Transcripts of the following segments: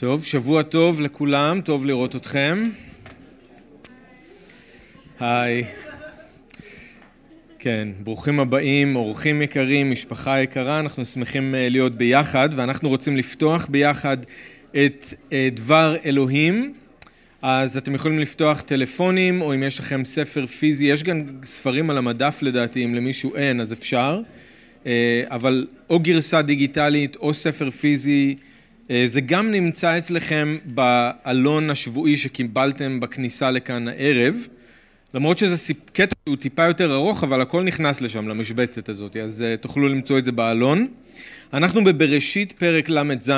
טוב, שבוע טוב לכולם, טוב לראות אתכם. היי. כן, ברוכים הבאים, אורחים יקרים, משפחה יקרה, אנחנו שמחים אה, להיות ביחד ואנחנו רוצים לפתוח ביחד את אה, דבר אלוהים. אז אתם יכולים לפתוח טלפונים, או אם יש לכם ספר פיזי, יש גם ספרים על המדף לדעתי, אם למישהו אין אז אפשר, אה, אבל או גרסה דיגיטלית או ספר פיזי, זה גם נמצא אצלכם בעלון השבועי שקיבלתם בכניסה לכאן הערב, למרות שזה קטע שהוא טיפה יותר ארוך, אבל הכל נכנס לשם, למשבצת הזאת, אז אה, תוכלו למצוא את זה בעלון. אנחנו בבראשית פרק ל"ז,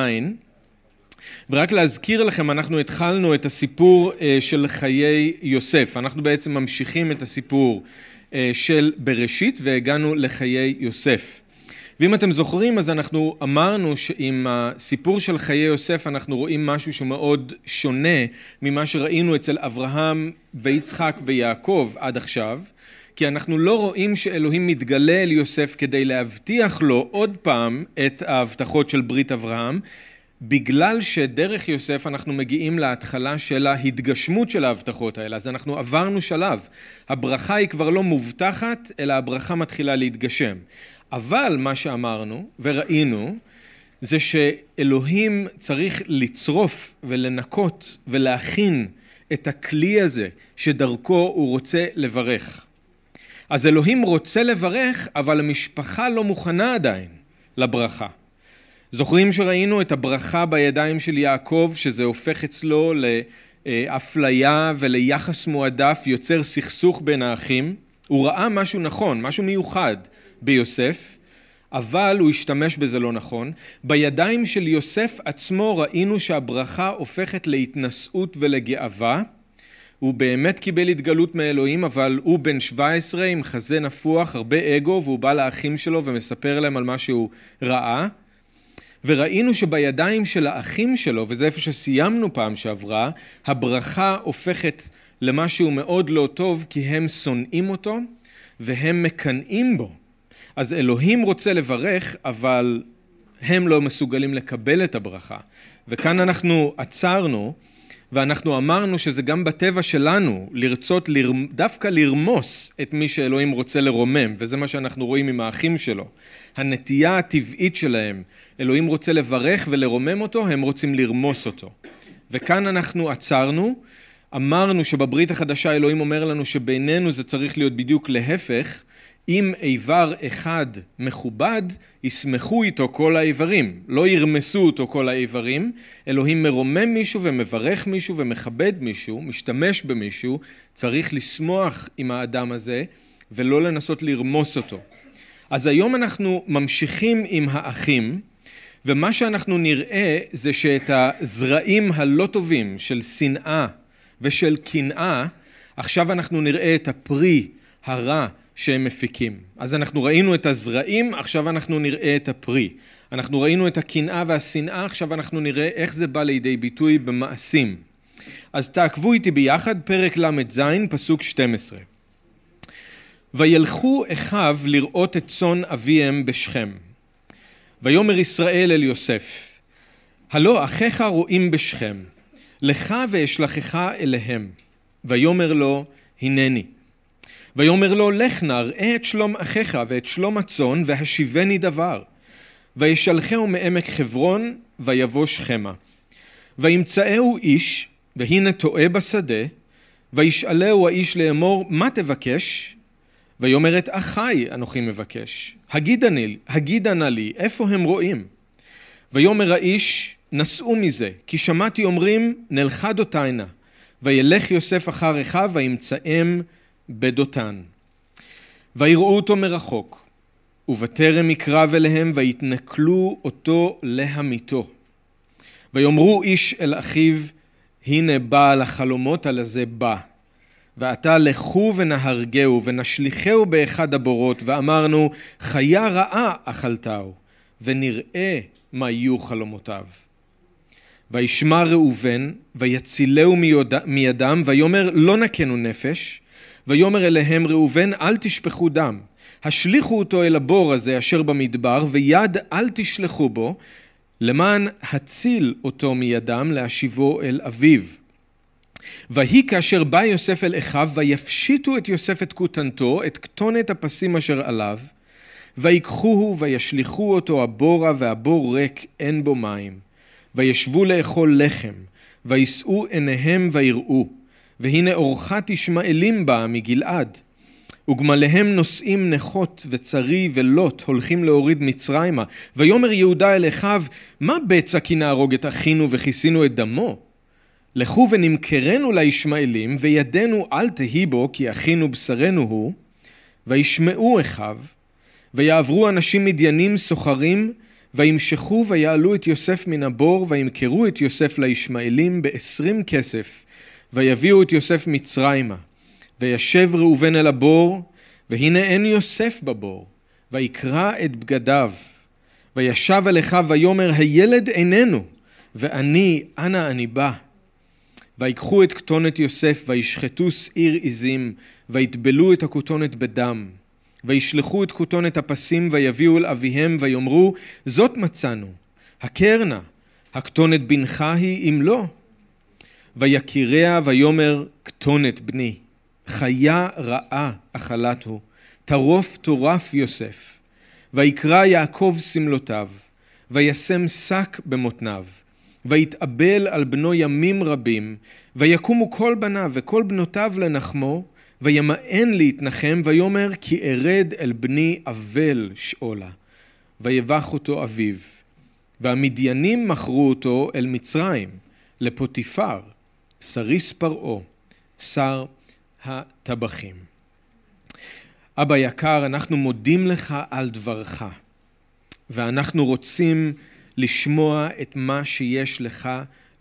ורק להזכיר לכם, אנחנו התחלנו את הסיפור אה, של חיי יוסף. אנחנו בעצם ממשיכים את הסיפור של בראשית והגענו לחיי יוסף. ואם אתם זוכרים אז אנחנו אמרנו שעם הסיפור של חיי יוסף אנחנו רואים משהו שמאוד שונה ממה שראינו אצל אברהם ויצחק ויעקב עד עכשיו כי אנחנו לא רואים שאלוהים מתגלה אל יוסף כדי להבטיח לו עוד פעם את ההבטחות של ברית אברהם בגלל שדרך יוסף אנחנו מגיעים להתחלה של ההתגשמות של ההבטחות האלה, אז אנחנו עברנו שלב. הברכה היא כבר לא מובטחת, אלא הברכה מתחילה להתגשם. אבל מה שאמרנו וראינו זה שאלוהים צריך לצרוף ולנקות ולהכין את הכלי הזה שדרכו הוא רוצה לברך. אז אלוהים רוצה לברך אבל המשפחה לא מוכנה עדיין לברכה. זוכרים שראינו את הברכה בידיים של יעקב שזה הופך אצלו לאפליה וליחס מועדף יוצר סכסוך בין האחים הוא ראה משהו נכון, משהו מיוחד ביוסף, אבל הוא השתמש בזה לא נכון. בידיים של יוסף עצמו ראינו שהברכה הופכת להתנשאות ולגאווה. הוא באמת קיבל התגלות מאלוהים, אבל הוא בן 17 עם חזה נפוח, הרבה אגו, והוא בא לאחים שלו ומספר להם על מה שהוא ראה. וראינו שבידיים של האחים שלו, וזה איפה שסיימנו פעם שעברה, הברכה הופכת למשהו מאוד לא טוב, כי הם שונאים אותו והם מקנאים בו. אז אלוהים רוצה לברך, אבל הם לא מסוגלים לקבל את הברכה. וכאן אנחנו עצרנו, ואנחנו אמרנו שזה גם בטבע שלנו, לרצות לר... דווקא לרמוס את מי שאלוהים רוצה לרומם, וזה מה שאנחנו רואים עם האחים שלו. הנטייה הטבעית שלהם, אלוהים רוצה לברך ולרומם אותו, הם רוצים לרמוס אותו. וכאן אנחנו עצרנו, אמרנו שבברית החדשה אלוהים אומר לנו שבינינו זה צריך להיות בדיוק להפך, אם איבר אחד מכובד, ישמחו איתו כל האיברים, לא ירמסו אותו כל האיברים, אלוהים מרומם מישהו ומברך מישהו ומכבד מישהו, משתמש במישהו, צריך לשמוח עם האדם הזה ולא לנסות לרמוס אותו. אז היום אנחנו ממשיכים עם האחים, ומה שאנחנו נראה זה שאת הזרעים הלא טובים של שנאה ושל קנאה, עכשיו אנחנו נראה את הפרי הרע שהם מפיקים. אז אנחנו ראינו את הזרעים, עכשיו אנחנו נראה את הפרי. אנחנו ראינו את הקנאה והשנאה, עכשיו אנחנו נראה איך זה בא לידי ביטוי במעשים. אז תעקבו איתי ביחד, פרק ל"ז, פסוק 12. וילכו אחיו לראות את צאן אביהם בשכם. ויאמר ישראל אל יוסף, הלא אחיך רואים בשכם, לך ואשלחך אליהם. ויאמר לו, הנני. ויאמר לו לך נא ראה את שלום אחיך ואת שלום הצאן והשיבני דבר. וישלחהו מעמק חברון ויבוא שכמה וימצאהו איש והנה טועה בשדה וישאלהו האיש לאמור מה תבקש? ויאמר את אחי אנוכי מבקש. הגידה נא לי איפה הם רואים? ויאמר האיש נסעו מזה כי שמעתי אומרים נלכה דותיינה וילך יוסף אחר אחיו וימצאם בדותן. ויראו אותו מרחוק, ובטרם יקרב אליהם ויתנכלו אותו להמיתו. ויאמרו איש אל אחיו, הנה בעל החלומות על הזה בא. ועתה לכו ונהרגהו ונשליכהו באחד הבורות, ואמרנו, חיה רעה אכלתהו, ונראה מה יהיו חלומותיו. וישמע ראובן, ויצילהו מידם, ויאמר לא נקנו נפש, ויאמר אליהם ראובן אל תשפכו דם השליכו אותו אל הבור הזה אשר במדבר ויד אל תשלחו בו למען הציל אותו מידם להשיבו אל אביו. ויהי כאשר בא יוסף אל אחיו, ויפשיטו את יוסף את כותנתו, את כתונת הפסים אשר עליו, ויקחוהו וישליכו אותו הבורה, והבור ריק אין בו מים. וישבו לאכול לחם, וישאו עיניהם ויראו, והנה אורחת ישמעאלים באה מגלעד. וגמליהם נושאים נכות וצרי ולוט הולכים להוריד מצרימה. ויאמר יהודה אל אחיו, מה בצע כי נהרוג את אחינו וכיסינו את דמו? לכו ונמכרנו לישמעאלים, וידנו אל תהי בו, כי אחינו בשרנו הוא. וישמעו אחיו, ויעברו אנשים מדיינים סוחרים, וימשכו ויעלו את יוסף מן הבור, וימכרו את יוסף לישמעאלים בעשרים כסף, ויביאו את יוסף מצרימה. וישב ראובן אל הבור, והנה אין יוסף בבור, ויקרע את בגדיו. וישב אל אחיו ויאמר, הילד איננו, ואני, אנה אני בא. ויקחו את כתונת יוסף, וישחטו שעיר עזים, ויטבלו את הכותונת בדם. וישלחו את כותונת הפסים, ויביאו אל אביהם, ויאמרו, זאת מצאנו, הכר נא, הכתונת בנך היא אם לא. ויקיריה ויאמר, כתונת בני. חיה רעה אכלת הוא, טרוף טורף יוסף. ויקרא יעקב שמלותיו, וישם שק במותניו, ויתאבל על בנו ימים רבים, ויקומו כל בניו וכל בנותיו לנחמו, וימאן להתנחם, ויאמר כי ארד אל בני אבל שאולה. ויבח אותו אביו. והמדיינים מכרו אותו אל מצרים, לפוטיפר, סריס פרעה, שר הטבחים. אבא יקר, אנחנו מודים לך על דברך, ואנחנו רוצים לשמוע את מה שיש לך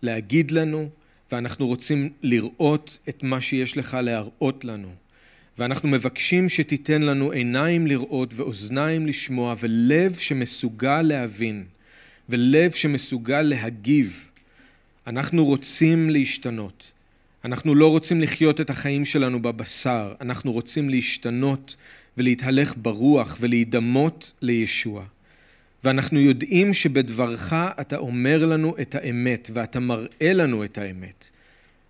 להגיד לנו, ואנחנו רוצים לראות את מה שיש לך להראות לנו. ואנחנו מבקשים שתיתן לנו עיניים לראות ואוזניים לשמוע ולב שמסוגל להבין ולב שמסוגל להגיב. אנחנו רוצים להשתנות. אנחנו לא רוצים לחיות את החיים שלנו בבשר, אנחנו רוצים להשתנות ולהתהלך ברוח ולהידמות לישוע. ואנחנו יודעים שבדברך אתה אומר לנו את האמת ואתה מראה לנו את האמת.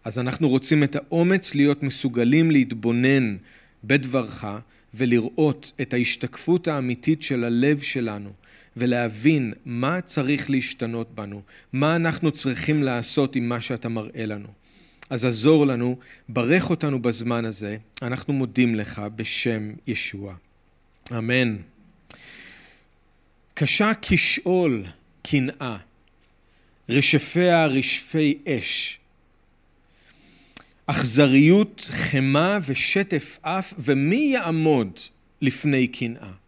אז אנחנו רוצים את האומץ להיות מסוגלים להתבונן בדברך ולראות את ההשתקפות האמיתית של הלב שלנו ולהבין מה צריך להשתנות בנו, מה אנחנו צריכים לעשות עם מה שאתה מראה לנו. אז עזור לנו, ברך אותנו בזמן הזה, אנחנו מודים לך בשם ישוע. אמן. קשה כשאול קנאה, רשפיה רשפי אש. אכזריות, חמה ושטף אף, ומי יעמוד לפני קנאה?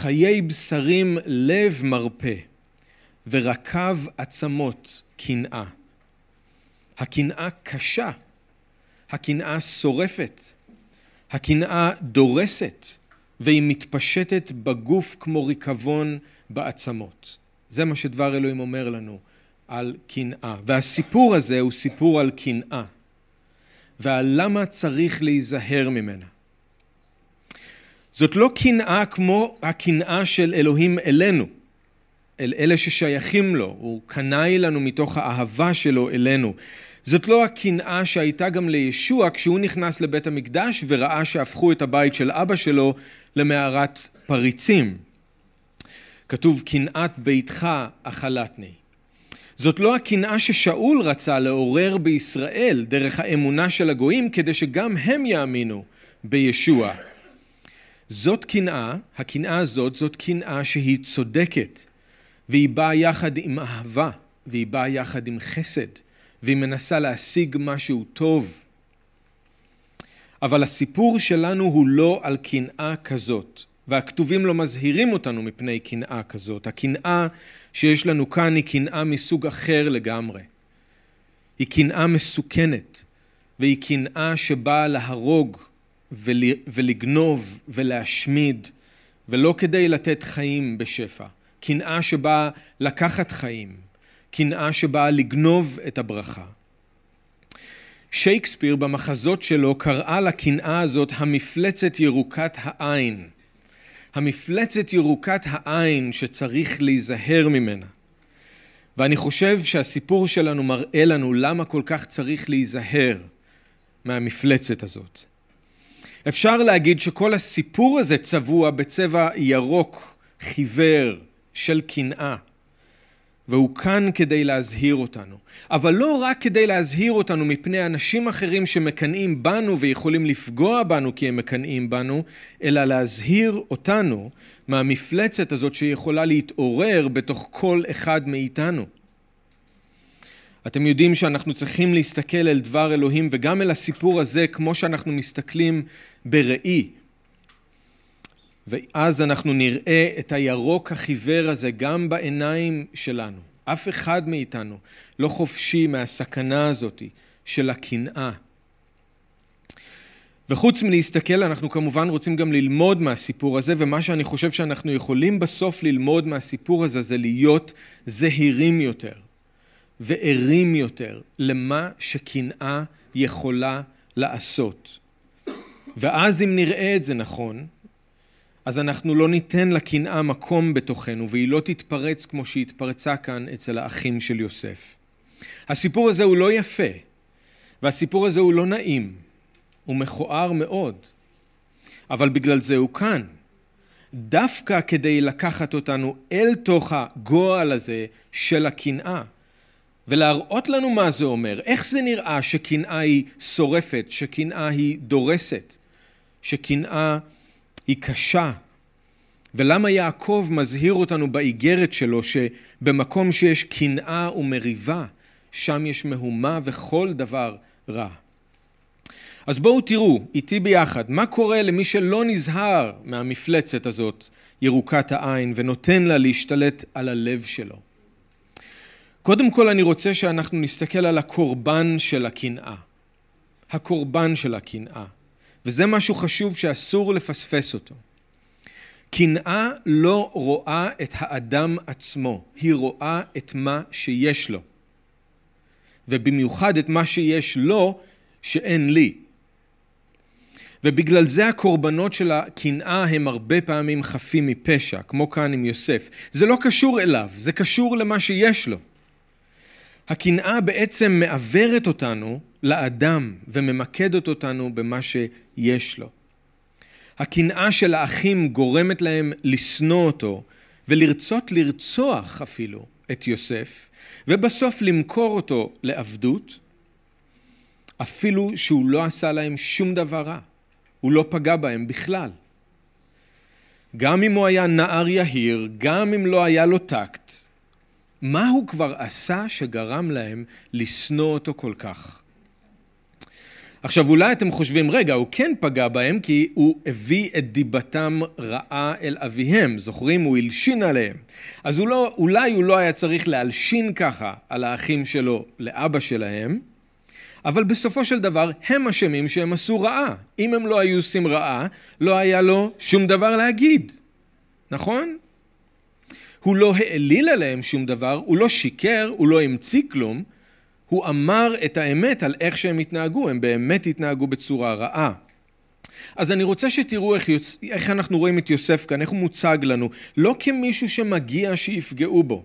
חיי בשרים לב מרפה, ורקב עצמות קנאה. הקנאה קשה, הקנאה שורפת, הקנאה דורסת, והיא מתפשטת בגוף כמו ריקבון בעצמות. זה מה שדבר אלוהים אומר לנו על קנאה. והסיפור הזה הוא סיפור על קנאה, ועל למה צריך להיזהר ממנה. זאת לא קנאה כמו הקנאה של אלוהים אלינו, אל אלה ששייכים לו, הוא קנאי לנו מתוך האהבה שלו אלינו. זאת לא הקנאה שהייתה גם לישוע כשהוא נכנס לבית המקדש וראה שהפכו את הבית של אבא שלו למערת פריצים. כתוב קנאת ביתך אכלתני. זאת לא הקנאה ששאול רצה לעורר בישראל דרך האמונה של הגויים כדי שגם הם יאמינו בישוע. זאת קנאה, הקנאה הזאת זאת קנאה שהיא צודקת והיא באה יחד עם אהבה והיא באה יחד עם חסד. והיא מנסה להשיג משהו טוב. אבל הסיפור שלנו הוא לא על קנאה כזאת, והכתובים לא מזהירים אותנו מפני קנאה כזאת. הקנאה שיש לנו כאן היא קנאה מסוג אחר לגמרי. היא קנאה מסוכנת, והיא קנאה שבאה להרוג ולגנוב ולהשמיד, ולא כדי לתת חיים בשפע. קנאה שבאה לקחת חיים. קנאה שבאה לגנוב את הברכה. שייקספיר במחזות שלו קראה לקנאה הזאת המפלצת ירוקת העין. המפלצת ירוקת העין שצריך להיזהר ממנה. ואני חושב שהסיפור שלנו מראה לנו למה כל כך צריך להיזהר מהמפלצת הזאת. אפשר להגיד שכל הסיפור הזה צבוע בצבע ירוק חיוור של קנאה. והוא כאן כדי להזהיר אותנו. אבל לא רק כדי להזהיר אותנו מפני אנשים אחרים שמקנאים בנו ויכולים לפגוע בנו כי הם מקנאים בנו, אלא להזהיר אותנו מהמפלצת הזאת שיכולה להתעורר בתוך כל אחד מאיתנו. אתם יודעים שאנחנו צריכים להסתכל אל דבר אלוהים וגם אל הסיפור הזה כמו שאנחנו מסתכלים בראי. ואז אנחנו נראה את הירוק החיוור הזה גם בעיניים שלנו. אף אחד מאיתנו לא חופשי מהסכנה הזאת של הקנאה. וחוץ מלהסתכל, אנחנו כמובן רוצים גם ללמוד מהסיפור הזה, ומה שאני חושב שאנחנו יכולים בסוף ללמוד מהסיפור הזה זה להיות זהירים יותר וערים יותר למה שקנאה יכולה לעשות. ואז אם נראה את זה נכון, אז אנחנו לא ניתן לקנאה מקום בתוכנו, והיא לא תתפרץ כמו שהיא התפרצה כאן אצל האחים של יוסף. הסיפור הזה הוא לא יפה, והסיפור הזה הוא לא נעים, הוא מכוער מאוד, אבל בגלל זה הוא כאן. דווקא כדי לקחת אותנו אל תוך הגועל הזה של הקנאה, ולהראות לנו מה זה אומר, איך זה נראה שקנאה היא שורפת, שקנאה היא דורסת, שקנאה היא קשה. ולמה יעקב מזהיר אותנו באיגרת שלו שבמקום שיש קנאה ומריבה, שם יש מהומה וכל דבר רע. אז בואו תראו איתי ביחד מה קורה למי שלא נזהר מהמפלצת הזאת, ירוקת העין, ונותן לה להשתלט על הלב שלו. קודם כל אני רוצה שאנחנו נסתכל על הקורבן של הקנאה. הקורבן של הקנאה. וזה משהו חשוב שאסור לפספס אותו. קנאה לא רואה את האדם עצמו, היא רואה את מה שיש לו. ובמיוחד את מה שיש לו שאין לי. ובגלל זה הקורבנות של הקנאה הם הרבה פעמים חפים מפשע, כמו כאן עם יוסף. זה לא קשור אליו, זה קשור למה שיש לו. הקנאה בעצם מעוורת אותנו לאדם וממקדת אותנו במה שיש לו. הקנאה של האחים גורמת להם לשנוא אותו ולרצות לרצוח אפילו את יוסף ובסוף למכור אותו לעבדות אפילו שהוא לא עשה להם שום דבר רע, הוא לא פגע בהם בכלל. גם אם הוא היה נער יהיר, גם אם לא היה לו טקט, מה הוא כבר עשה שגרם להם לשנוא אותו כל כך? עכשיו אולי אתם חושבים, רגע, הוא כן פגע בהם כי הוא הביא את דיבתם רעה אל אביהם, זוכרים? הוא הלשין עליהם. אז הוא לא, אולי הוא לא היה צריך להלשין ככה על האחים שלו לאבא שלהם, אבל בסופו של דבר הם אשמים שהם עשו רעה. אם הם לא היו עושים רעה, לא היה לו שום דבר להגיד, נכון? הוא לא העליל עליהם שום דבר, הוא לא שיקר, הוא לא המציא כלום, הוא אמר את האמת על איך שהם התנהגו, הם באמת התנהגו בצורה רעה. אז אני רוצה שתראו איך, יוצ... איך אנחנו רואים את יוסף כאן, איך הוא מוצג לנו, לא כמישהו שמגיע שיפגעו בו,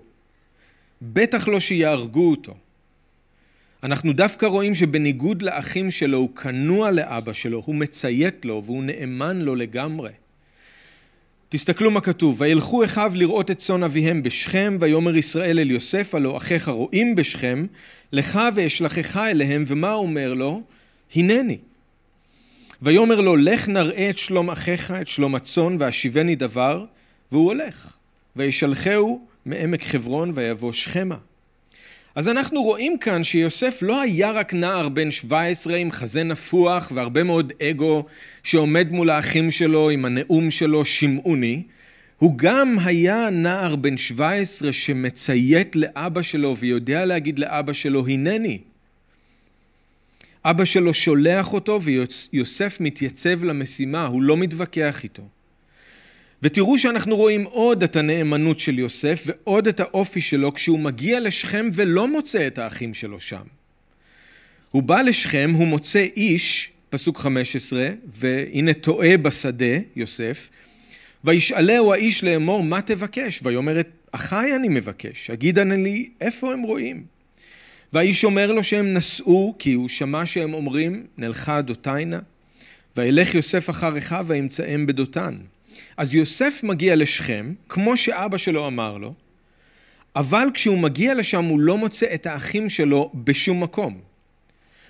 בטח לא שיהרגו אותו. אנחנו דווקא רואים שבניגוד לאחים שלו הוא כנוע לאבא שלו, הוא מציית לו והוא נאמן לו לגמרי. תסתכלו מה כתוב, וילכו אחיו לראות את צאן אביהם בשכם, ויאמר ישראל אל יוסף, הלא אחיך רואים בשכם, לך ואשלחך אליהם, ומה אומר לו? הנני. ויאמר לו, לך נראה את שלום אחיך, את שלום הצאן, והשיבני דבר, והוא הולך. וישלחהו מעמק חברון, ויבוא שכמה. אז אנחנו רואים כאן שיוסף לא היה רק נער בן 17 עם חזה נפוח והרבה מאוד אגו שעומד מול האחים שלו עם הנאום שלו שמעוני, הוא גם היה נער בן 17 שמציית לאבא שלו ויודע להגיד לאבא שלו הנני. אבא שלו שולח אותו ויוסף מתייצב למשימה, הוא לא מתווכח איתו. ותראו שאנחנו רואים עוד את הנאמנות של יוסף ועוד את האופי שלו כשהוא מגיע לשכם ולא מוצא את האחים שלו שם. הוא בא לשכם, הוא מוצא איש, פסוק 15, והנה טועה בשדה, יוסף, וישאלהו האיש לאמור מה תבקש? ויאמר את אחיי אני מבקש, הגידה נא לי איפה הם רואים. והאיש אומר לו שהם נסעו, כי הוא שמע שהם אומרים, נלכה דותיינה, וילך יוסף אחר וימצאם בדותן. אז יוסף מגיע לשכם, כמו שאבא שלו אמר לו, אבל כשהוא מגיע לשם הוא לא מוצא את האחים שלו בשום מקום.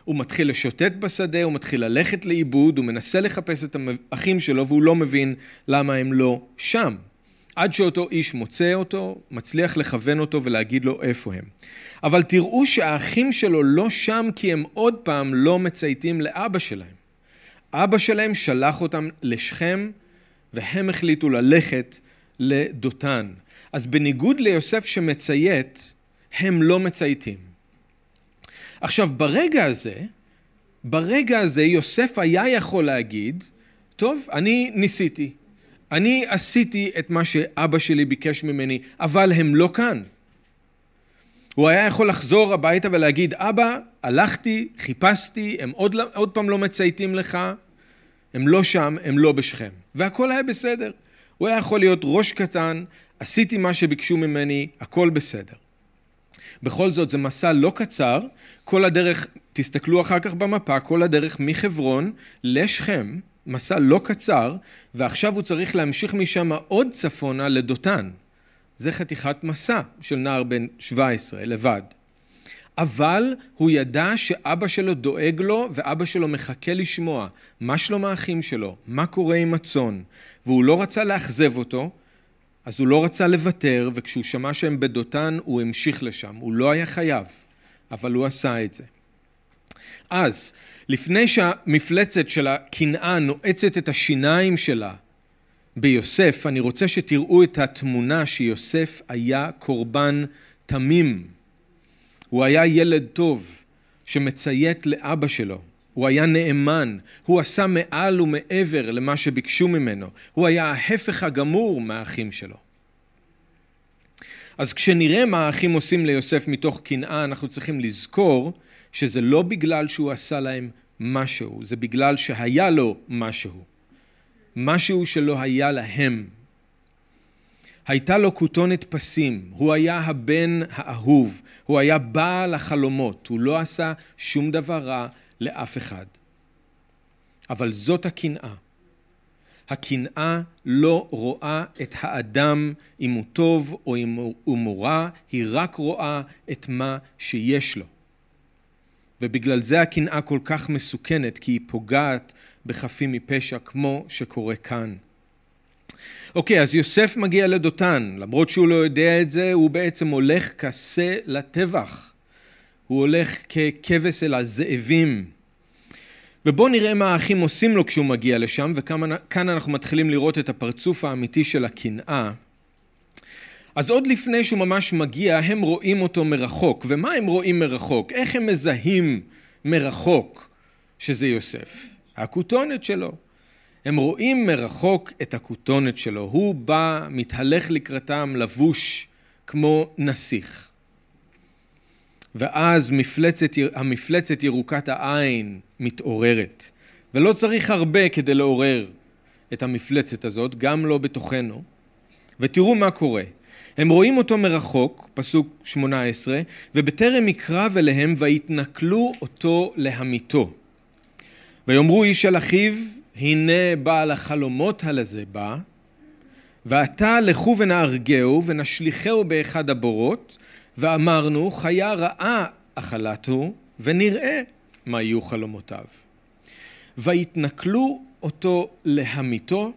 הוא מתחיל לשוטט בשדה, הוא מתחיל ללכת לאיבוד, הוא מנסה לחפש את האחים שלו והוא לא מבין למה הם לא שם. עד שאותו איש מוצא אותו, מצליח לכוון אותו ולהגיד לו איפה הם. אבל תראו שהאחים שלו לא שם כי הם עוד פעם לא מצייתים לאבא שלהם. אבא שלהם שלח אותם לשכם והם החליטו ללכת לדותן. אז בניגוד ליוסף שמציית, הם לא מצייתים. עכשיו ברגע הזה, ברגע הזה יוסף היה יכול להגיד, טוב, אני ניסיתי, אני עשיתי את מה שאבא שלי ביקש ממני, אבל הם לא כאן. הוא היה יכול לחזור הביתה ולהגיד, אבא, הלכתי, חיפשתי, הם עוד, עוד פעם לא מצייתים לך, הם לא שם, הם לא בשכם. והכל היה בסדר. הוא היה יכול להיות ראש קטן, עשיתי מה שביקשו ממני, הכל בסדר. בכל זאת, זה מסע לא קצר, כל הדרך, תסתכלו אחר כך במפה, כל הדרך מחברון לשכם, מסע לא קצר, ועכשיו הוא צריך להמשיך משם עוד צפונה לדותן. זה חתיכת מסע של נער בן 17 לבד. אבל הוא ידע שאבא שלו דואג לו ואבא שלו מחכה לשמוע מה שלום האחים שלו, מה קורה עם הצאן, והוא לא רצה לאכזב אותו, אז הוא לא רצה לוותר, וכשהוא שמע שהם בדותן הוא המשיך לשם, הוא לא היה חייב, אבל הוא עשה את זה. אז, לפני שהמפלצת של הקנאה נועצת את השיניים שלה ביוסף, אני רוצה שתראו את התמונה שיוסף היה קורבן תמים. הוא היה ילד טוב שמציית לאבא שלו. הוא היה נאמן, הוא עשה מעל ומעבר למה שביקשו ממנו, הוא היה ההפך הגמור מהאחים שלו. אז כשנראה מה האחים עושים ליוסף מתוך קנאה, אנחנו צריכים לזכור שזה לא בגלל שהוא עשה להם משהו, זה בגלל שהיה לו משהו. משהו שלא היה להם. הייתה לו כותונת פסים, הוא היה הבן האהוב, הוא היה בעל החלומות, הוא לא עשה שום דבר רע לאף אחד. אבל זאת הקנאה. הקנאה לא רואה את האדם אם הוא טוב או אם הוא רע, היא רק רואה את מה שיש לו. ובגלל זה הקנאה כל כך מסוכנת, כי היא פוגעת בחפים מפשע, כמו שקורה כאן. אוקיי, אז יוסף מגיע לדותן, למרות שהוא לא יודע את זה, הוא בעצם הולך כשה לטבח. הוא הולך ככבש אל הזאבים. ובואו נראה מה האחים עושים לו כשהוא מגיע לשם, וכאן אנחנו מתחילים לראות את הפרצוף האמיתי של הקנאה. אז עוד לפני שהוא ממש מגיע, הם רואים אותו מרחוק. ומה הם רואים מרחוק? איך הם מזהים מרחוק שזה יוסף? הכותונת שלו. הם רואים מרחוק את הכותונת שלו. הוא בא, מתהלך לקראתם, לבוש כמו נסיך. ואז מפלצת, המפלצת ירוקת העין מתעוררת. ולא צריך הרבה כדי לעורר את המפלצת הזאת, גם לא בתוכנו. ותראו מה קורה. הם רואים אותו מרחוק, פסוק 18, ובטרם יקרב אליהם ויתנכלו אותו להמיתו. ויאמרו איש אל אחיו, הנה בעל החלומות הלזה בא, ועתה לכו ונהרגהו ונשליכהו באחד הבורות, ואמרנו חיה רעה אכלתו, ונראה מה יהיו חלומותיו. ויתנכלו אותו להמיתו,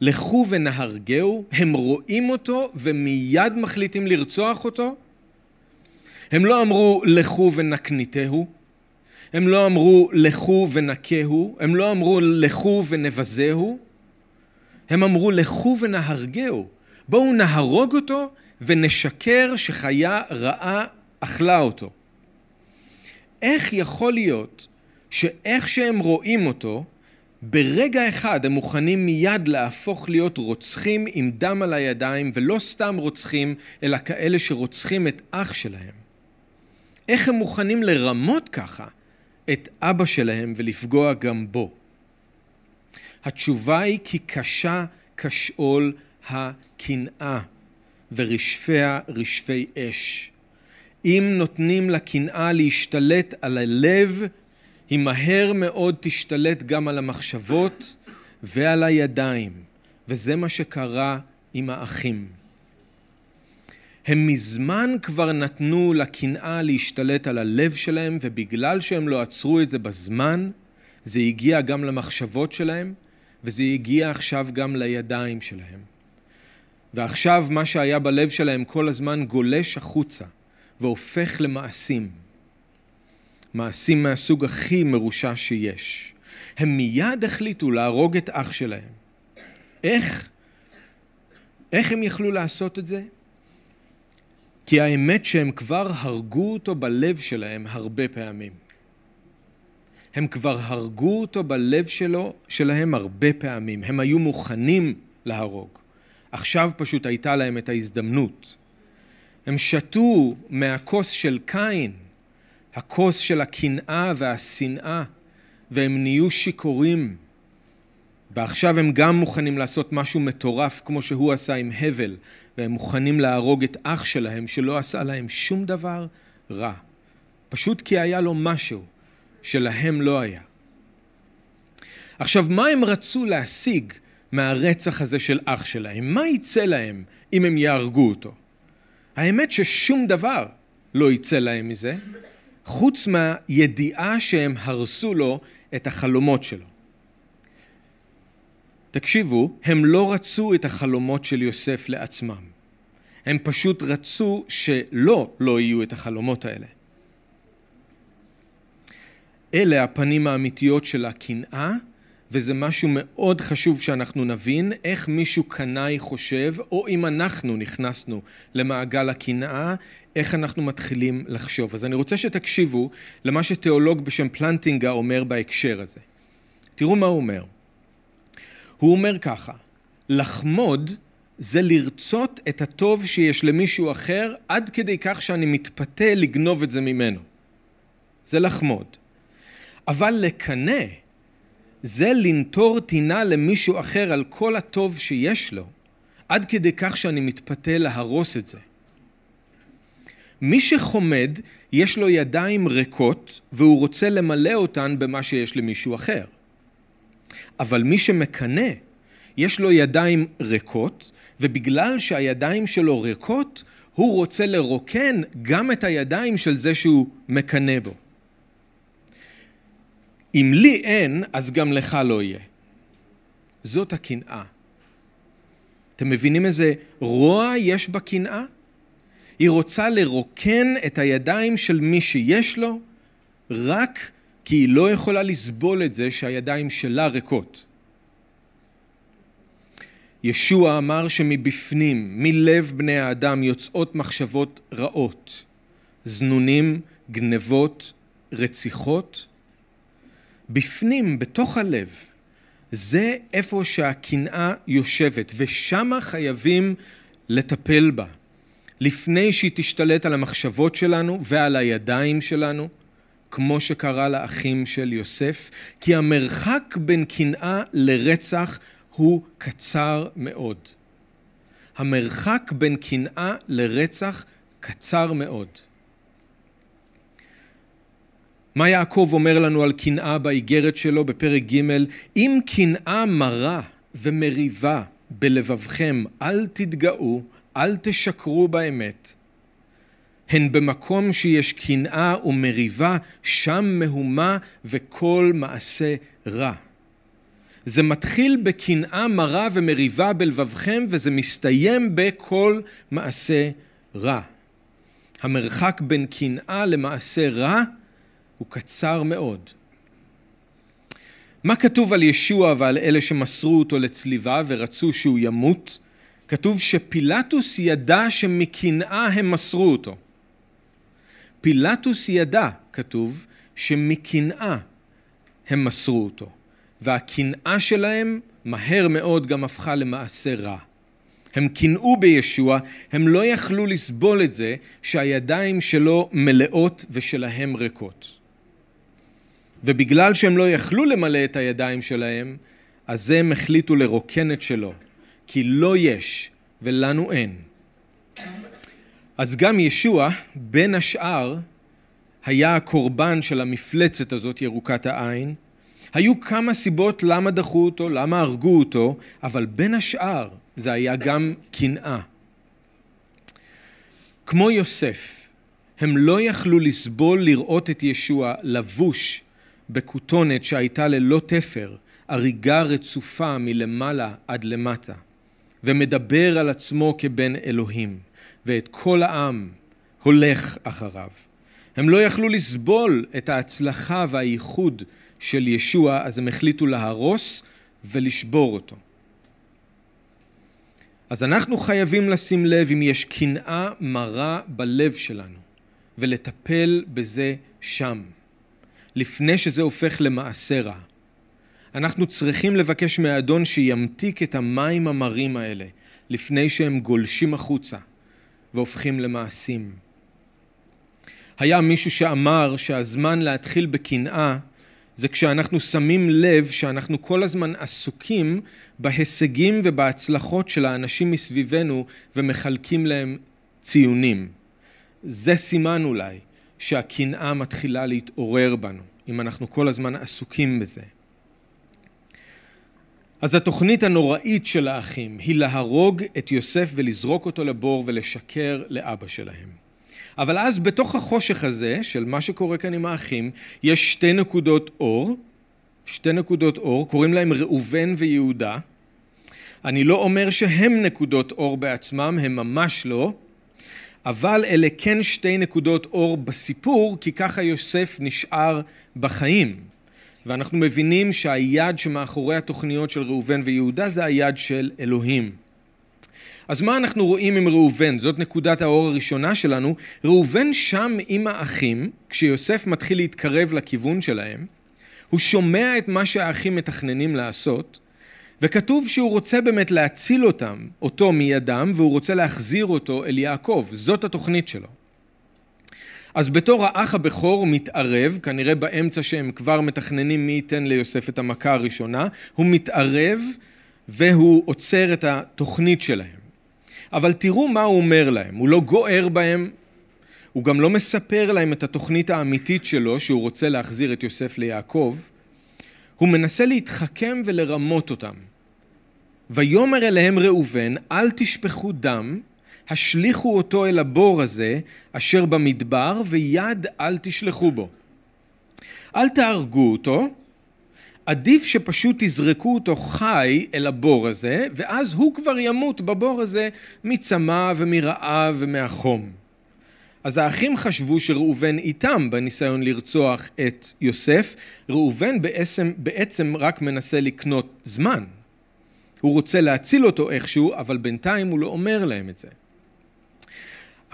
לכו ונהרגהו, הם רואים אותו ומיד מחליטים לרצוח אותו? הם לא אמרו לכו ונקניתהו, הם לא אמרו לכו ונקהו, הם לא אמרו לכו ונבזהו, הם אמרו לכו ונהרגהו. בואו נהרוג אותו ונשקר שחיה רעה אכלה אותו. איך יכול להיות שאיך שהם רואים אותו, ברגע אחד הם מוכנים מיד להפוך להיות רוצחים עם דם על הידיים, ולא סתם רוצחים, אלא כאלה שרוצחים את אח שלהם. איך הם מוכנים לרמות ככה את אבא שלהם ולפגוע גם בו? התשובה היא כי קשה כשאול הקנאה. ורשפיה רשפי אש. אם נותנים לקנאה להשתלט על הלב, היא מהר מאוד תשתלט גם על המחשבות ועל הידיים, וזה מה שקרה עם האחים. הם מזמן כבר נתנו לקנאה להשתלט על הלב שלהם, ובגלל שהם לא עצרו את זה בזמן, זה הגיע גם למחשבות שלהם, וזה הגיע עכשיו גם לידיים שלהם. ועכשיו מה שהיה בלב שלהם כל הזמן גולש החוצה והופך למעשים. מעשים מהסוג הכי מרושע שיש. הם מיד החליטו להרוג את אח שלהם. איך? איך הם יכלו לעשות את זה? כי האמת שהם כבר הרגו אותו בלב שלהם הרבה פעמים. הם כבר הרגו אותו בלב שלו, שלהם הרבה פעמים. הם היו מוכנים להרוג. עכשיו פשוט הייתה להם את ההזדמנות. הם שתו מהכוס של קין, הכוס של הקנאה והשנאה, והם נהיו שיכורים. ועכשיו הם גם מוכנים לעשות משהו מטורף כמו שהוא עשה עם הבל, והם מוכנים להרוג את אח שלהם שלא עשה להם שום דבר רע. פשוט כי היה לו משהו שלהם לא היה. עכשיו, מה הם רצו להשיג מהרצח הזה של אח שלהם? מה יצא להם אם הם יהרגו אותו? האמת ששום דבר לא יצא להם מזה, חוץ מהידיעה שהם הרסו לו את החלומות שלו. תקשיבו, הם לא רצו את החלומות של יוסף לעצמם. הם פשוט רצו שלא, לא יהיו את החלומות האלה. אלה הפנים האמיתיות של הקנאה, וזה משהו מאוד חשוב שאנחנו נבין איך מישהו קנאי חושב, או אם אנחנו נכנסנו למעגל הקנאה, איך אנחנו מתחילים לחשוב. אז אני רוצה שתקשיבו למה שתיאולוג בשם פלנטינגה אומר בהקשר הזה. תראו מה הוא אומר. הוא אומר ככה, לחמוד זה לרצות את הטוב שיש למישהו אחר עד כדי כך שאני מתפתה לגנוב את זה ממנו. זה לחמוד. אבל לקנא זה לנטור טינה למישהו אחר על כל הטוב שיש לו, עד כדי כך שאני מתפתה להרוס את זה. מי שחומד, יש לו ידיים ריקות והוא רוצה למלא אותן במה שיש למישהו אחר. אבל מי שמקנא, יש לו ידיים ריקות, ובגלל שהידיים שלו ריקות, הוא רוצה לרוקן גם את הידיים של זה שהוא מקנא בו. אם לי אין, אז גם לך לא יהיה. זאת הקנאה. אתם מבינים איזה רוע יש בקנאה? היא רוצה לרוקן את הידיים של מי שיש לו, רק כי היא לא יכולה לסבול את זה שהידיים שלה ריקות. ישוע אמר שמבפנים, מלב בני האדם, יוצאות מחשבות רעות, זנונים, גנבות, רציחות. בפנים, בתוך הלב, זה איפה שהקנאה יושבת, ושמה חייבים לטפל בה. לפני שהיא תשתלט על המחשבות שלנו ועל הידיים שלנו, כמו שקרה לאחים של יוסף, כי המרחק בין קנאה לרצח הוא קצר מאוד. המרחק בין קנאה לרצח קצר מאוד. מה יעקב אומר לנו על קנאה באיגרת שלו בפרק ג' אם קנאה מרה ומריבה בלבבכם אל תתגאו, אל תשקרו באמת. הן במקום שיש קנאה ומריבה, שם מהומה וכל מעשה רע. זה מתחיל בקנאה מרה ומריבה בלבבכם, וזה מסתיים בכל מעשה רע. המרחק בין קנאה למעשה רע הוא קצר מאוד. מה כתוב על ישוע ועל אלה שמסרו אותו לצליבה ורצו שהוא ימות? כתוב שפילטוס ידע שמקנאה הם מסרו אותו. פילטוס ידע, כתוב, שמקנאה הם מסרו אותו. והקנאה שלהם מהר מאוד גם הפכה למעשה רע. הם קינאו בישוע, הם לא יכלו לסבול את זה שהידיים שלו מלאות ושלהם ריקות. ובגלל שהם לא יכלו למלא את הידיים שלהם, אז הם החליטו לרוקן את שלו, כי לא יש ולנו אין. אז גם ישוע, בין השאר, היה הקורבן של המפלצת הזאת, ירוקת העין. היו כמה סיבות למה דחו אותו, למה הרגו אותו, אבל בין השאר זה היה גם קנאה. כמו יוסף, הם לא יכלו לסבול לראות את ישוע לבוש בכותונת שהייתה ללא תפר, הריגה רצופה מלמעלה עד למטה, ומדבר על עצמו כבן אלוהים, ואת כל העם הולך אחריו. הם לא יכלו לסבול את ההצלחה והייחוד של ישוע, אז הם החליטו להרוס ולשבור אותו. אז אנחנו חייבים לשים לב אם יש קנאה מרה בלב שלנו, ולטפל בזה שם, לפני שזה הופך למעשה רע. אנחנו צריכים לבקש מהאדון שימתיק את המים המרים האלה, לפני שהם גולשים החוצה והופכים למעשים. היה מישהו שאמר שהזמן להתחיל בקנאה זה כשאנחנו שמים לב שאנחנו כל הזמן עסוקים בהישגים ובהצלחות של האנשים מסביבנו ומחלקים להם ציונים. זה סימן אולי שהקנאה מתחילה להתעורר בנו, אם אנחנו כל הזמן עסוקים בזה. אז התוכנית הנוראית של האחים היא להרוג את יוסף ולזרוק אותו לבור ולשקר לאבא שלהם. אבל אז בתוך החושך הזה של מה שקורה כאן עם האחים, יש שתי נקודות אור, שתי נקודות אור, קוראים להם ראובן ויהודה. אני לא אומר שהם נקודות אור בעצמם, הם ממש לא, אבל אלה כן שתי נקודות אור בסיפור, כי ככה יוסף נשאר בחיים. ואנחנו מבינים שהיד שמאחורי התוכניות של ראובן ויהודה זה היד של אלוהים. אז מה אנחנו רואים עם ראובן? זאת נקודת האור הראשונה שלנו. ראובן שם עם האחים, כשיוסף מתחיל להתקרב לכיוון שלהם, הוא שומע את מה שהאחים מתכננים לעשות, וכתוב שהוא רוצה באמת להציל אותם, אותו מידם, והוא רוצה להחזיר אותו אל יעקב. זאת התוכנית שלו. אז בתור האח הבכור מתערב, כנראה באמצע שהם כבר מתכננים מי ייתן ליוסף את המכה הראשונה, הוא מתערב והוא עוצר את התוכנית שלהם. אבל תראו מה הוא אומר להם, הוא לא גוער בהם, הוא גם לא מספר להם את התוכנית האמיתית שלו, שהוא רוצה להחזיר את יוסף ליעקב, הוא מנסה להתחכם ולרמות אותם. ויאמר אליהם ראובן, אל תשפכו דם, השליכו אותו אל הבור הזה, אשר במדבר, ויד אל תשלחו בו. אל תהרגו אותו, עדיף שפשוט תזרקו אותו חי אל הבור הזה, ואז הוא כבר ימות בבור הזה מצמא ומרעב ומהחום. אז האחים חשבו שראובן איתם בניסיון לרצוח את יוסף. ראובן בעצם, בעצם רק מנסה לקנות זמן. הוא רוצה להציל אותו איכשהו, אבל בינתיים הוא לא אומר להם את זה.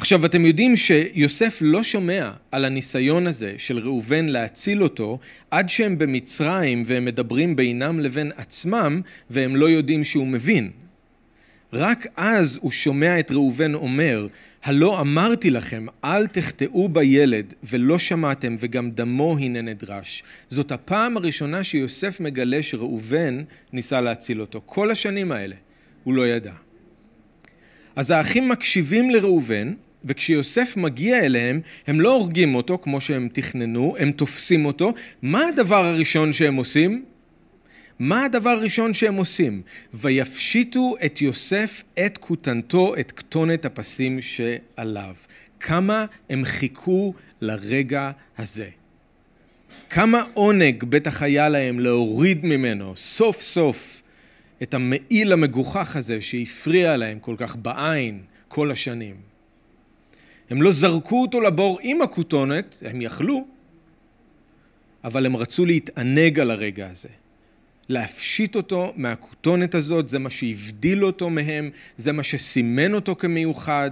עכשיו אתם יודעים שיוסף לא שומע על הניסיון הזה של ראובן להציל אותו עד שהם במצרים והם מדברים בינם לבין עצמם והם לא יודעים שהוא מבין. רק אז הוא שומע את ראובן אומר הלא אמרתי לכם אל תחטאו בילד ולא שמעתם וגם דמו הנה נדרש. זאת הפעם הראשונה שיוסף מגלה שראובן ניסה להציל אותו. כל השנים האלה הוא לא ידע. אז האחים מקשיבים לראובן, וכשיוסף מגיע אליהם, הם לא הורגים אותו כמו שהם תכננו, הם תופסים אותו. מה הדבר הראשון שהם עושים? מה הדבר הראשון שהם עושים? ויפשיטו את יוסף את כותנתו, את כתונת הפסים שעליו. כמה הם חיכו לרגע הזה. כמה עונג בטח היה להם להוריד ממנו סוף סוף את המעיל המגוחך הזה שהפריע להם כל כך בעין כל השנים. הם לא זרקו אותו לבור עם הכותונת, הם יכלו, אבל הם רצו להתענג על הרגע הזה. להפשיט אותו מהכותונת הזאת, זה מה שהבדיל אותו מהם, זה מה שסימן אותו כמיוחד,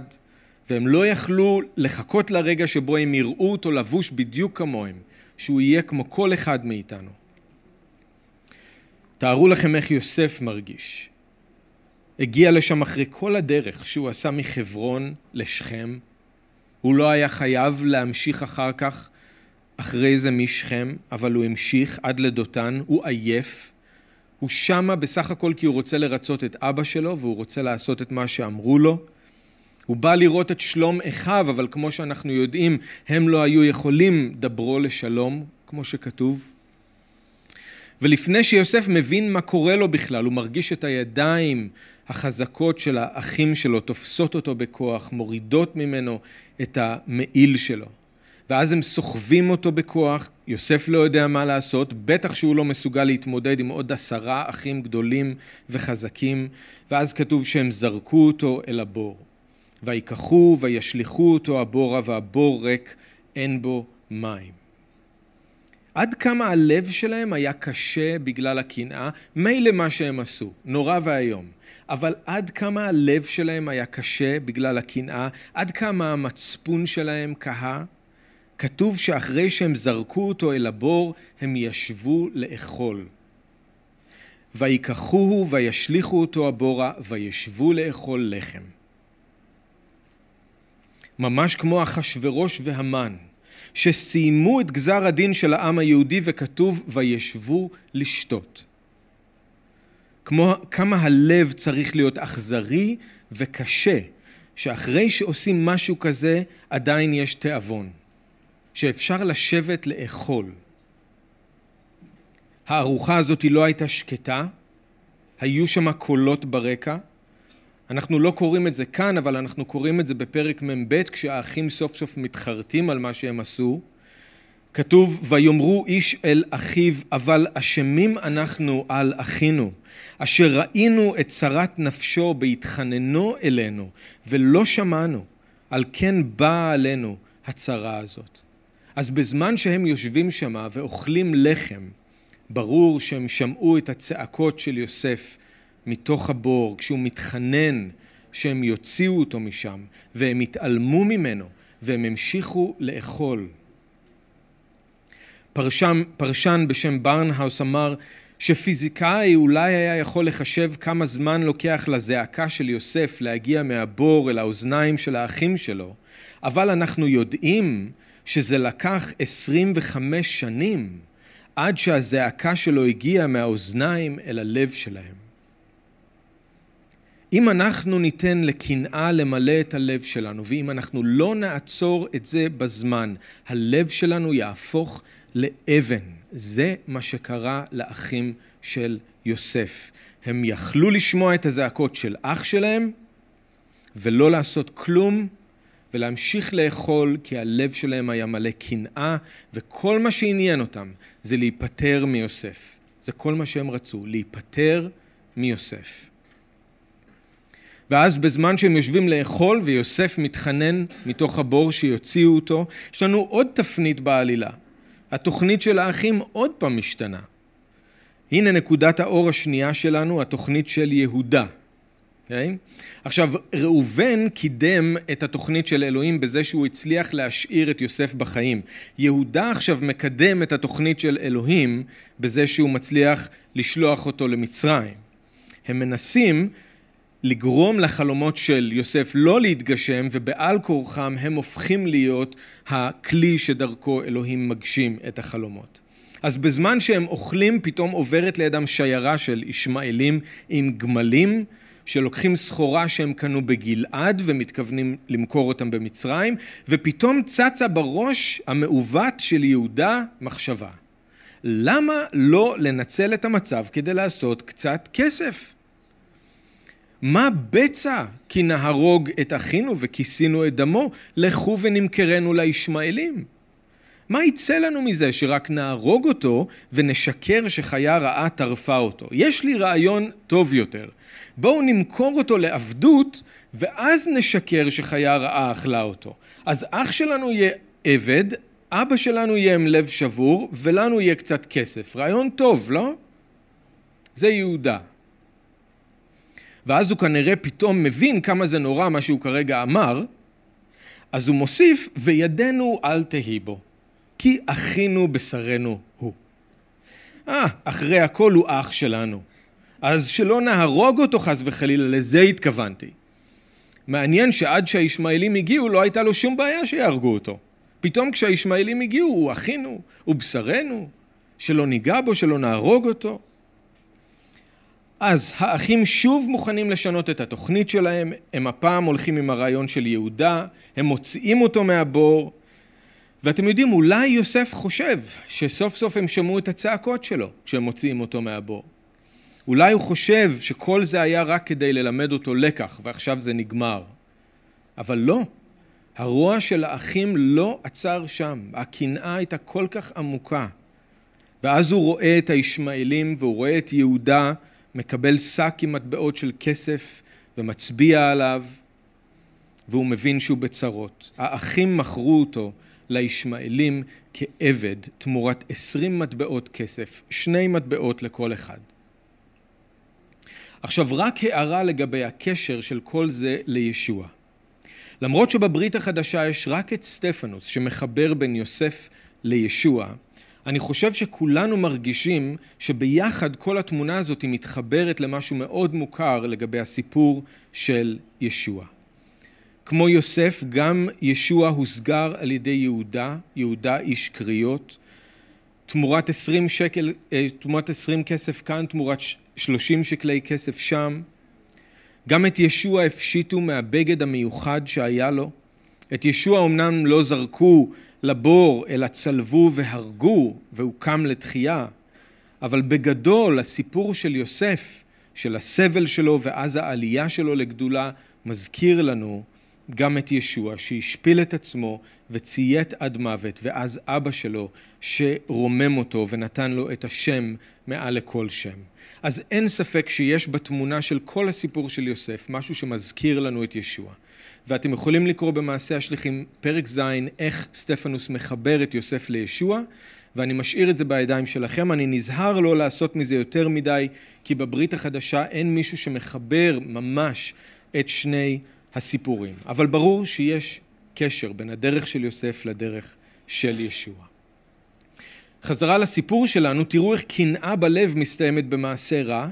והם לא יכלו לחכות לרגע שבו הם יראו אותו לבוש בדיוק כמוהם, שהוא יהיה כמו כל אחד מאיתנו. תארו לכם איך יוסף מרגיש. הגיע לשם אחרי כל הדרך שהוא עשה מחברון לשכם. הוא לא היה חייב להמשיך אחר כך, אחרי זה משכם, אבל הוא המשיך עד לדותן, הוא עייף. הוא שמה בסך הכל כי הוא רוצה לרצות את אבא שלו והוא רוצה לעשות את מה שאמרו לו. הוא בא לראות את שלום אחיו, אבל כמו שאנחנו יודעים, הם לא היו יכולים דברו לשלום, כמו שכתוב. ולפני שיוסף מבין מה קורה לו בכלל, הוא מרגיש את הידיים החזקות של האחים שלו תופסות אותו בכוח, מורידות ממנו את המעיל שלו. ואז הם סוחבים אותו בכוח, יוסף לא יודע מה לעשות, בטח שהוא לא מסוגל להתמודד עם עוד עשרה אחים גדולים וחזקים, ואז כתוב שהם זרקו אותו אל הבור. ויקחו וישליכו אותו הבורה והבור ריק, אין בו מים. עד כמה הלב שלהם היה קשה בגלל הקנאה, מילא מה שהם עשו, נורא ואיום. אבל עד כמה הלב שלהם היה קשה בגלל הקנאה, עד כמה המצפון שלהם קהה, כתוב שאחרי שהם זרקו אותו אל הבור, הם ישבו לאכול. ויקחוהו וישליכו אותו הבורה, וישבו לאכול לחם. ממש כמו אחשורוש והמן, שסיימו את גזר הדין של העם היהודי וכתוב וישבו לשתות. כמו כמה הלב צריך להיות אכזרי וקשה, שאחרי שעושים משהו כזה עדיין יש תיאבון, שאפשר לשבת לאכול. הארוחה הזאת לא הייתה שקטה, היו שם קולות ברקע. אנחנו לא קוראים את זה כאן, אבל אנחנו קוראים את זה בפרק מ"ב, כשהאחים סוף סוף מתחרטים על מה שהם עשו. כתוב, ויאמרו איש אל אחיו, אבל אשמים אנחנו על אחינו. אשר ראינו את צרת נפשו בהתחננו אלינו ולא שמענו, על כן באה עלינו הצרה הזאת. אז בזמן שהם יושבים שמה ואוכלים לחם, ברור שהם שמעו את הצעקות של יוסף מתוך הבור, כשהוא מתחנן שהם יוציאו אותו משם, והם התעלמו ממנו, והם המשיכו לאכול. פרשן, פרשן בשם ברנהאוס אמר שפיזיקאי אולי היה יכול לחשב כמה זמן לוקח לזעקה של יוסף להגיע מהבור אל האוזניים של האחים שלו, אבל אנחנו יודעים שזה לקח 25 שנים עד שהזעקה שלו הגיעה מהאוזניים אל הלב שלהם. אם אנחנו ניתן לקנאה למלא את הלב שלנו, ואם אנחנו לא נעצור את זה בזמן, הלב שלנו יהפוך לאבן. זה מה שקרה לאחים של יוסף. הם יכלו לשמוע את הזעקות של אח שלהם ולא לעשות כלום ולהמשיך לאכול כי הלב שלהם היה מלא קנאה וכל מה שעניין אותם זה להיפטר מיוסף. זה כל מה שהם רצו, להיפטר מיוסף. ואז בזמן שהם יושבים לאכול ויוסף מתחנן מתוך הבור שיוציאו אותו, יש לנו עוד תפנית בעלילה. התוכנית של האחים עוד פעם משתנה. הנה נקודת האור השנייה שלנו, התוכנית של יהודה. Okay? אוקיי? עכשיו, ראובן קידם את התוכנית של אלוהים בזה שהוא הצליח להשאיר את יוסף בחיים. יהודה עכשיו מקדם את התוכנית של אלוהים בזה שהוא מצליח לשלוח אותו למצרים. הם מנסים לגרום לחלומות של יוסף לא להתגשם ובעל כורחם הם הופכים להיות הכלי שדרכו אלוהים מגשים את החלומות. אז בזמן שהם אוכלים פתאום עוברת לידם שיירה של ישמעאלים עם גמלים שלוקחים סחורה שהם קנו בגלעד ומתכוונים למכור אותם במצרים ופתאום צצה בראש המעוות של יהודה מחשבה למה לא לנצל את המצב כדי לעשות קצת כסף? מה בצע כי נהרוג את אחינו וכיסינו את דמו, לכו ונמכרנו לישמעאלים. מה יצא לנו מזה שרק נהרוג אותו ונשקר שחיה רעה טרפה אותו? יש לי רעיון טוב יותר. בואו נמכור אותו לעבדות ואז נשקר שחיה רעה אכלה אותו. אז אח שלנו יהיה עבד, אבא שלנו יהיה עם לב שבור ולנו יהיה קצת כסף. רעיון טוב, לא? זה יהודה. ואז הוא כנראה פתאום מבין כמה זה נורא מה שהוא כרגע אמר, אז הוא מוסיף, וידנו אל תהי בו, כי אחינו בשרנו הוא. אה, אחרי הכל הוא אח שלנו. אז שלא נהרוג אותו חס וחלילה, לזה התכוונתי. מעניין שעד שהישמעאלים הגיעו לא הייתה לו שום בעיה שיהרגו אותו. פתאום כשהישמעאלים הגיעו, הוא אחינו, הוא בשרנו, שלא ניגע בו, שלא נהרוג אותו. אז האחים שוב מוכנים לשנות את התוכנית שלהם, הם הפעם הולכים עם הרעיון של יהודה, הם מוציאים אותו מהבור, ואתם יודעים, אולי יוסף חושב שסוף סוף הם שמעו את הצעקות שלו כשהם מוציאים אותו מהבור. אולי הוא חושב שכל זה היה רק כדי ללמד אותו לקח ועכשיו זה נגמר. אבל לא, הרוע של האחים לא עצר שם, הקנאה הייתה כל כך עמוקה. ואז הוא רואה את הישמעאלים והוא רואה את יהודה מקבל שק עם מטבעות של כסף ומצביע עליו והוא מבין שהוא בצרות. האחים מכרו אותו לישמעאלים כעבד תמורת עשרים מטבעות כסף, שני מטבעות לכל אחד. עכשיו רק הערה לגבי הקשר של כל זה לישוע. למרות שבברית החדשה יש רק את סטפנוס שמחבר בין יוסף לישוע, אני חושב שכולנו מרגישים שביחד כל התמונה הזאת מתחברת למשהו מאוד מוכר לגבי הסיפור של ישוע. כמו יוסף, גם ישוע הוסגר על ידי יהודה, יהודה איש קריות, תמורת עשרים שקל, אה, תמורת עשרים כסף כאן, תמורת שלושים שקלי כסף שם. גם את ישוע הפשיטו מהבגד המיוחד שהיה לו. את ישוע אמנם לא זרקו לבור, אלא צלבו והרגו, והוא קם לתחייה. אבל בגדול הסיפור של יוסף, של הסבל שלו ואז העלייה שלו לגדולה, מזכיר לנו גם את ישוע שהשפיל את עצמו וציית עד מוות, ואז אבא שלו שרומם אותו ונתן לו את השם מעל לכל שם. אז אין ספק שיש בתמונה של כל הסיפור של יוסף משהו שמזכיר לנו את ישוע. ואתם יכולים לקרוא במעשה השליחים פרק ז' איך סטפנוס מחבר את יוסף לישוע ואני משאיר את זה בידיים שלכם. אני נזהר לא לעשות מזה יותר מדי כי בברית החדשה אין מישהו שמחבר ממש את שני הסיפורים. אבל ברור שיש קשר בין הדרך של יוסף לדרך של ישוע. חזרה לסיפור שלנו, תראו איך קנאה בלב מסתיימת במעשה רע,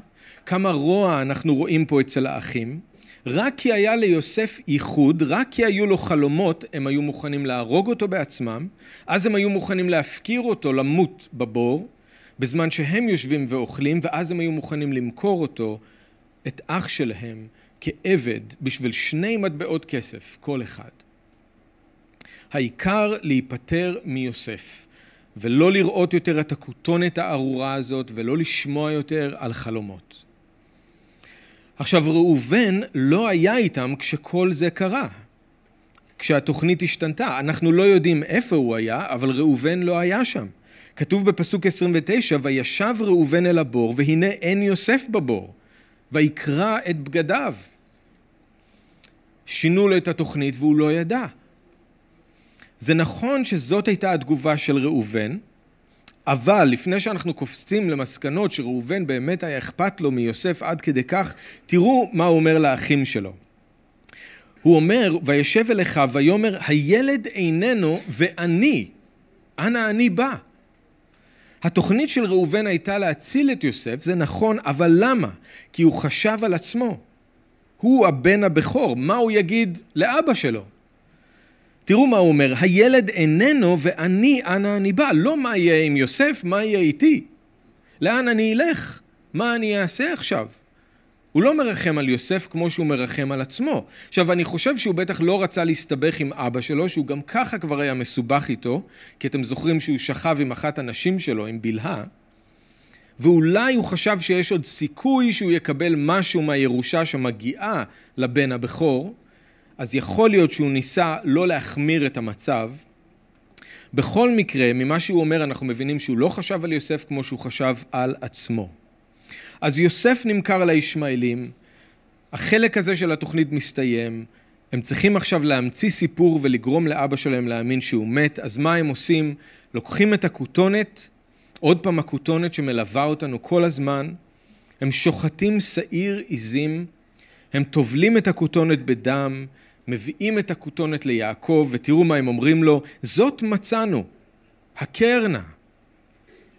כמה רוע אנחנו רואים פה אצל האחים. רק כי היה ליוסף ייחוד, רק כי היו לו חלומות, הם היו מוכנים להרוג אותו בעצמם, אז הם היו מוכנים להפקיר אותו למות בבור, בזמן שהם יושבים ואוכלים, ואז הם היו מוכנים למכור אותו, את אח שלהם, כעבד בשביל שני מטבעות כסף, כל אחד. העיקר להיפטר מיוסף, ולא לראות יותר את הכותונת הארורה הזאת, ולא לשמוע יותר על חלומות. עכשיו ראובן לא היה איתם כשכל זה קרה, כשהתוכנית השתנתה. אנחנו לא יודעים איפה הוא היה, אבל ראובן לא היה שם. כתוב בפסוק 29, וישב ראובן אל הבור, והנה אין יוסף בבור. ויקרע את בגדיו. שינו לו את התוכנית והוא לא ידע. זה נכון שזאת הייתה התגובה של ראובן, אבל לפני שאנחנו קופצים למסקנות שראובן באמת היה אכפת לו מיוסף עד כדי כך, תראו מה הוא אומר לאחים שלו. הוא אומר, וישב אל אחיו ויאמר, הילד איננו ואני, אנה אני בא? התוכנית של ראובן הייתה להציל את יוסף, זה נכון, אבל למה? כי הוא חשב על עצמו. הוא הבן הבכור, מה הוא יגיד לאבא שלו? תראו מה הוא אומר, הילד איננו ואני אנה אני בא. לא מה יהיה עם יוסף, מה יהיה איתי? לאן אני אלך? מה אני אעשה עכשיו? הוא לא מרחם על יוסף כמו שהוא מרחם על עצמו. עכשיו, אני חושב שהוא בטח לא רצה להסתבך עם אבא שלו, שהוא גם ככה כבר היה מסובך איתו, כי אתם זוכרים שהוא שכב עם אחת הנשים שלו, עם בלהה, ואולי הוא חשב שיש עוד סיכוי שהוא יקבל משהו מהירושה שמגיעה לבן הבכור, אז יכול להיות שהוא ניסה לא להחמיר את המצב. בכל מקרה, ממה שהוא אומר אנחנו מבינים שהוא לא חשב על יוסף כמו שהוא חשב על עצמו. אז יוסף נמכר לישמעאלים, החלק הזה של התוכנית מסתיים, הם צריכים עכשיו להמציא סיפור ולגרום לאבא שלהם להאמין שהוא מת, אז מה הם עושים? לוקחים את הכותונת, עוד פעם הכותונת שמלווה אותנו כל הזמן, הם שוחטים שעיר עיזים, הם טובלים את הכותונת בדם, מביאים את הכותונת ליעקב, ותראו מה הם אומרים לו, זאת מצאנו, הכר נא.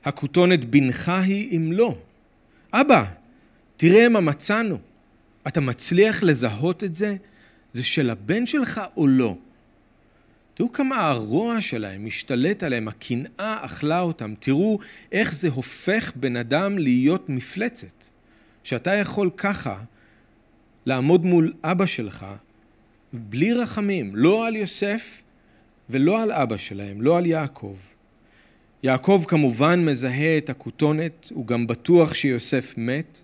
הכותונת בנך היא אם לא. אבא, תראה מה מצאנו. אתה מצליח לזהות את זה? זה של הבן שלך או לא? תראו כמה הרוע שלהם משתלט עליהם, הקנאה אכלה אותם. תראו איך זה הופך בן אדם להיות מפלצת. שאתה יכול ככה לעמוד מול אבא שלך בלי רחמים, לא על יוסף ולא על אבא שלהם, לא על יעקב. יעקב כמובן מזהה את הכותונת, הוא גם בטוח שיוסף מת.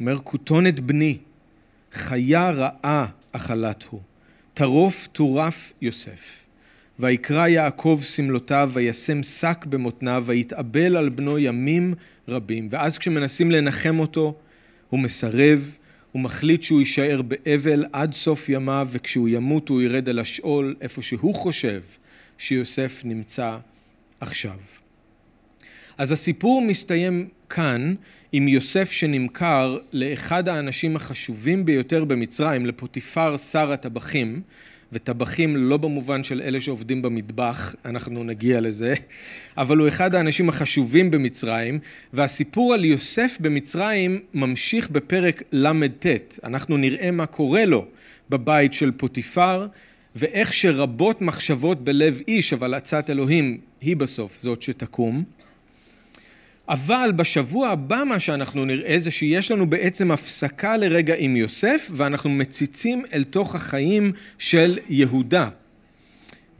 אומר, כותונת בני, חיה רעה אכלת הוא, טרוף טורף יוסף. ויקרא יעקב שמלותיו, וישם שק במותניו, ויתאבל על בנו ימים רבים. ואז כשמנסים לנחם אותו, הוא מסרב, הוא מחליט שהוא יישאר באבל עד סוף ימיו, וכשהוא ימות הוא ירד אל השאול, איפה שהוא חושב שיוסף נמצא עכשיו. אז הסיפור מסתיים כאן עם יוסף שנמכר לאחד האנשים החשובים ביותר במצרים, לפוטיפר שר הטבחים, וטבחים לא במובן של אלה שעובדים במטבח, אנחנו נגיע לזה, אבל הוא אחד האנשים החשובים במצרים, והסיפור על יוסף במצרים ממשיך בפרק ל"ט. אנחנו נראה מה קורה לו בבית של פוטיפר, ואיך שרבות מחשבות בלב איש, אבל עצת אלוהים היא בסוף זאת שתקום. אבל בשבוע הבא מה שאנחנו נראה זה שיש לנו בעצם הפסקה לרגע עם יוסף ואנחנו מציצים אל תוך החיים של יהודה.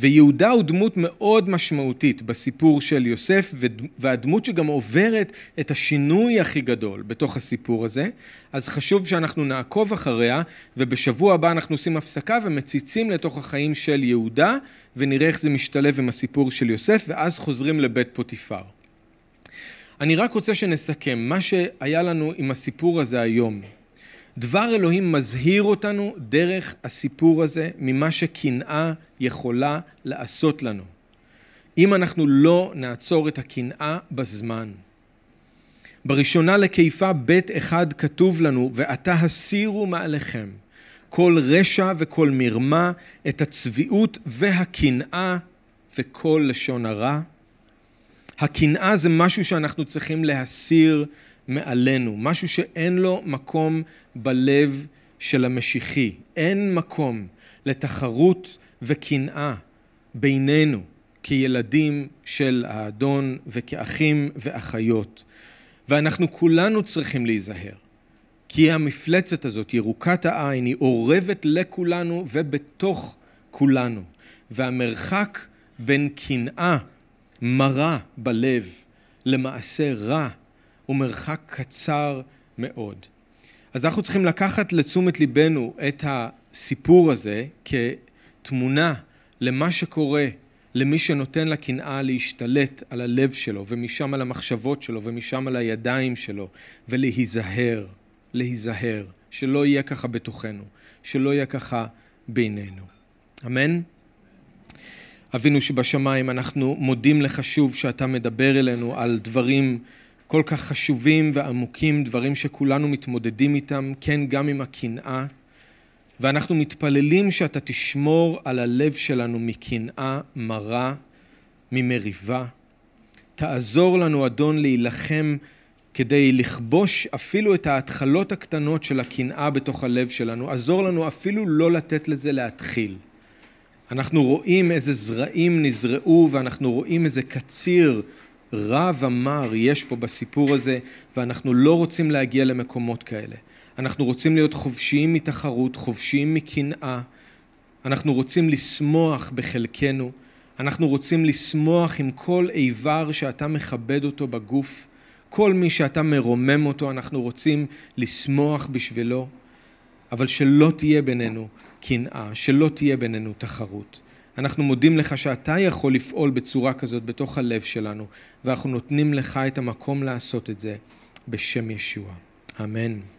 ויהודה הוא דמות מאוד משמעותית בסיפור של יוסף והדמות שגם עוברת את השינוי הכי גדול בתוך הסיפור הזה אז חשוב שאנחנו נעקוב אחריה ובשבוע הבא אנחנו עושים הפסקה ומציצים לתוך החיים של יהודה ונראה איך זה משתלב עם הסיפור של יוסף ואז חוזרים לבית פוטיפר. אני רק רוצה שנסכם מה שהיה לנו עם הסיפור הזה היום. דבר אלוהים מזהיר אותנו דרך הסיפור הזה ממה שקנאה יכולה לעשות לנו. אם אנחנו לא נעצור את הקנאה בזמן. בראשונה לקיפה ב' אחד כתוב לנו ועתה הסירו מעליכם כל רשע וכל מרמה את הצביעות והקנאה וכל לשון הרע הקנאה זה משהו שאנחנו צריכים להסיר מעלינו, משהו שאין לו מקום בלב של המשיחי. אין מקום לתחרות וקנאה בינינו כילדים של האדון וכאחים ואחיות. ואנחנו כולנו צריכים להיזהר. כי המפלצת הזאת, ירוקת העין, היא אורבת לכולנו ובתוך כולנו. והמרחק בין קנאה מרה בלב למעשה רע הוא מרחק קצר מאוד. אז אנחנו צריכים לקחת לתשומת ליבנו את הסיפור הזה כתמונה למה שקורה למי שנותן לקנאה להשתלט על הלב שלו ומשם על המחשבות שלו ומשם על הידיים שלו ולהיזהר, להיזהר, שלא יהיה ככה בתוכנו, שלא יהיה ככה בינינו. אמן? אבינו שבשמיים, אנחנו מודים לך שוב שאתה מדבר אלינו על דברים כל כך חשובים ועמוקים, דברים שכולנו מתמודדים איתם, כן, גם עם הקנאה. ואנחנו מתפללים שאתה תשמור על הלב שלנו מקנאה מרה, ממריבה. תעזור לנו, אדון, להילחם כדי לכבוש אפילו את ההתחלות הקטנות של הקנאה בתוך הלב שלנו. עזור לנו אפילו לא לתת לזה להתחיל. אנחנו רואים איזה זרעים נזרעו ואנחנו רואים איזה קציר רע ומר יש פה בסיפור הזה ואנחנו לא רוצים להגיע למקומות כאלה. אנחנו רוצים להיות חופשיים מתחרות, חופשיים מקנאה. אנחנו רוצים לשמוח בחלקנו. אנחנו רוצים לשמוח עם כל איבר שאתה מכבד אותו בגוף. כל מי שאתה מרומם אותו, אנחנו רוצים לשמוח בשבילו. אבל שלא תהיה בינינו קנאה, שלא תהיה בינינו תחרות. אנחנו מודים לך שאתה יכול לפעול בצורה כזאת בתוך הלב שלנו, ואנחנו נותנים לך את המקום לעשות את זה בשם ישוע. אמן.